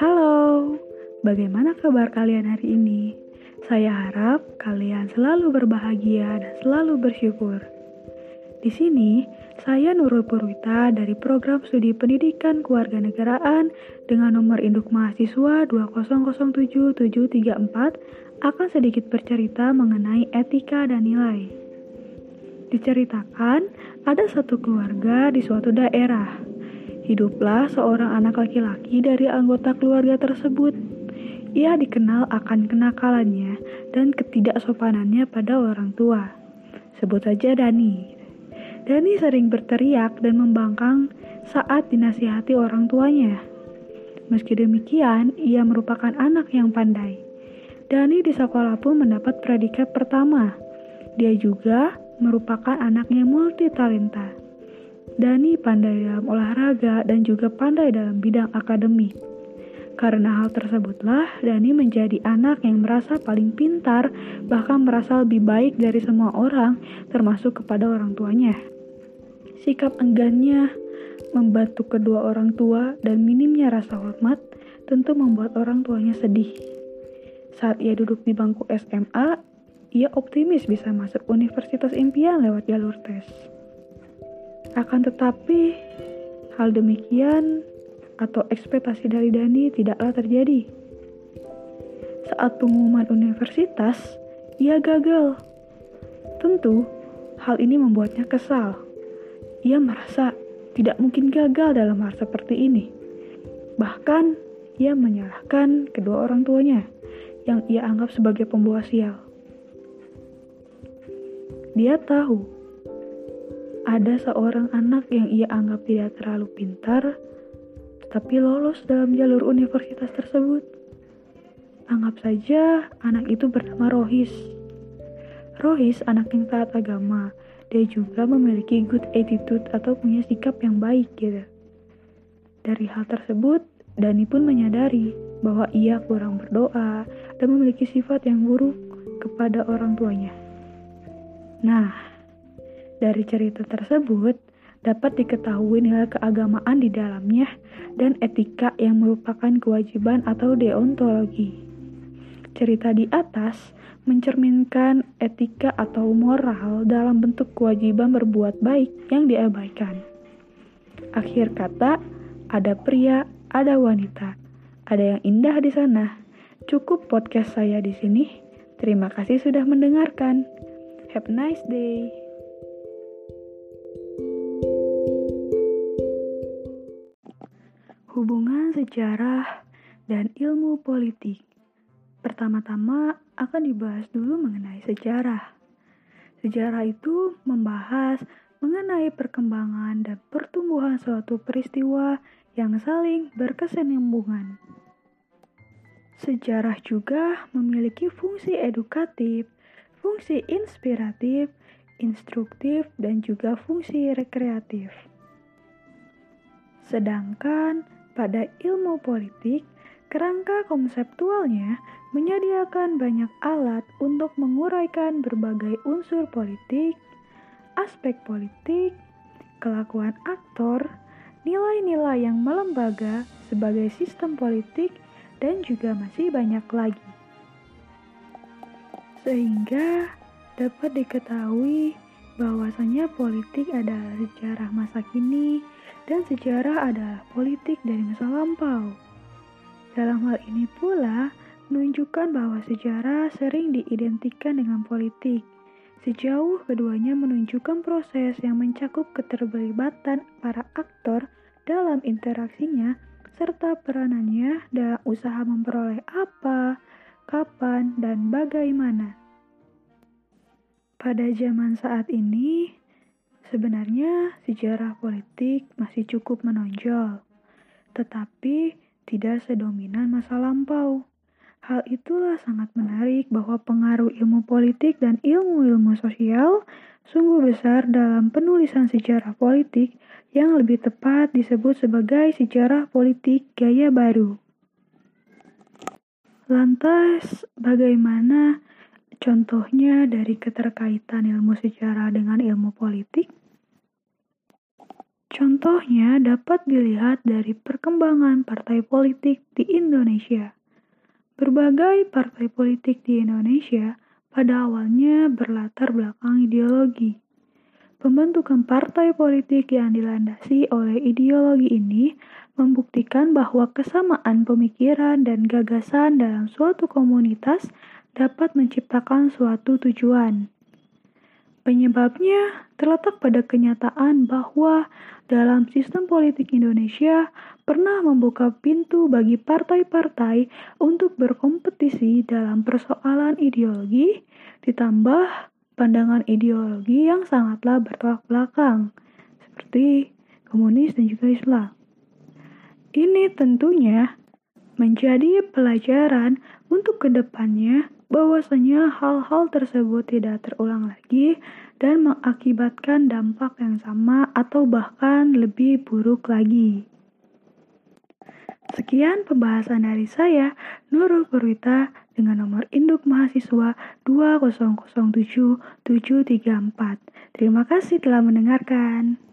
Halo, bagaimana kabar kalian hari ini? Saya harap kalian selalu berbahagia dan selalu bersyukur. Di sini, saya Nurul Purwita dari program studi pendidikan kewarganegaraan dengan nomor induk mahasiswa 2007734 akan sedikit bercerita mengenai etika dan nilai. Diceritakan, ada satu keluarga di suatu daerah Hiduplah seorang anak laki-laki dari anggota keluarga tersebut. Ia dikenal akan kenakalannya dan ketidaksopanannya pada orang tua. Sebut saja Dani. Dani sering berteriak dan membangkang saat dinasihati orang tuanya. Meski demikian, ia merupakan anak yang pandai. Dani di sekolah pun mendapat predikat pertama. Dia juga merupakan anak yang multi talenta. Dani pandai dalam olahraga dan juga pandai dalam bidang akademik. Karena hal tersebutlah, Dani menjadi anak yang merasa paling pintar, bahkan merasa lebih baik dari semua orang, termasuk kepada orang tuanya. Sikap enggannya membantu kedua orang tua dan minimnya rasa hormat tentu membuat orang tuanya sedih. Saat ia duduk di bangku SMA, ia optimis bisa masuk universitas impian lewat jalur tes. Akan tetapi, hal demikian atau ekspektasi dari Dani tidaklah terjadi. Saat pengumuman universitas, ia gagal. Tentu, hal ini membuatnya kesal. Ia merasa tidak mungkin gagal dalam hal seperti ini. Bahkan, ia menyalahkan kedua orang tuanya yang ia anggap sebagai pembawa sial. Dia tahu ada seorang anak yang ia anggap tidak terlalu pintar, tapi lolos dalam jalur universitas tersebut. Anggap saja anak itu bernama Rohis. Rohis anak yang taat agama. Dia juga memiliki good attitude atau punya sikap yang baik gitu. Dari hal tersebut, Dani pun menyadari bahwa ia kurang berdoa dan memiliki sifat yang buruk kepada orang tuanya. Nah, dari cerita tersebut, dapat diketahui nilai keagamaan di dalamnya dan etika yang merupakan kewajiban atau deontologi. Cerita di atas mencerminkan etika atau moral dalam bentuk kewajiban berbuat baik yang diabaikan. Akhir kata, ada pria, ada wanita, ada yang indah di sana. Cukup podcast saya di sini. Terima kasih sudah mendengarkan. Have a nice day. Hubungan sejarah dan ilmu politik. Pertama-tama akan dibahas dulu mengenai sejarah. Sejarah itu membahas mengenai perkembangan dan pertumbuhan suatu peristiwa yang saling berkesinambungan. Sejarah juga memiliki fungsi edukatif, fungsi inspiratif, instruktif, dan juga fungsi rekreatif. Sedangkan pada ilmu politik, kerangka konseptualnya menyediakan banyak alat untuk menguraikan berbagai unsur politik, aspek politik, kelakuan aktor, nilai-nilai yang melembaga sebagai sistem politik, dan juga masih banyak lagi. Sehingga dapat diketahui bahwasanya politik adalah sejarah masa kini dan sejarah adalah politik dari masa lampau. Dalam hal ini pula, menunjukkan bahwa sejarah sering diidentikan dengan politik. Sejauh keduanya menunjukkan proses yang mencakup keterlibatan para aktor dalam interaksinya serta peranannya dalam usaha memperoleh apa, kapan, dan bagaimana. Pada zaman saat ini, Sebenarnya sejarah politik masih cukup menonjol, tetapi tidak sedominan masa lampau. Hal itulah sangat menarik bahwa pengaruh ilmu politik dan ilmu-ilmu sosial sungguh besar dalam penulisan sejarah politik yang lebih tepat disebut sebagai sejarah politik gaya baru. Lantas, bagaimana contohnya dari keterkaitan ilmu sejarah dengan ilmu politik? Contohnya dapat dilihat dari perkembangan partai politik di Indonesia. Berbagai partai politik di Indonesia pada awalnya berlatar belakang ideologi. Pembentukan partai politik yang dilandasi oleh ideologi ini membuktikan bahwa kesamaan pemikiran dan gagasan dalam suatu komunitas dapat menciptakan suatu tujuan. Penyebabnya terletak pada kenyataan bahwa dalam sistem politik Indonesia pernah membuka pintu bagi partai-partai untuk berkompetisi dalam persoalan ideologi, ditambah pandangan ideologi yang sangatlah bertolak belakang, seperti komunis dan juga Islam. Ini tentunya menjadi pelajaran untuk ke depannya bahwasanya hal-hal tersebut tidak terulang lagi dan mengakibatkan dampak yang sama atau bahkan lebih buruk lagi. Sekian pembahasan dari saya, Nurul Purwita, dengan nomor induk mahasiswa 2007734. Terima kasih telah mendengarkan.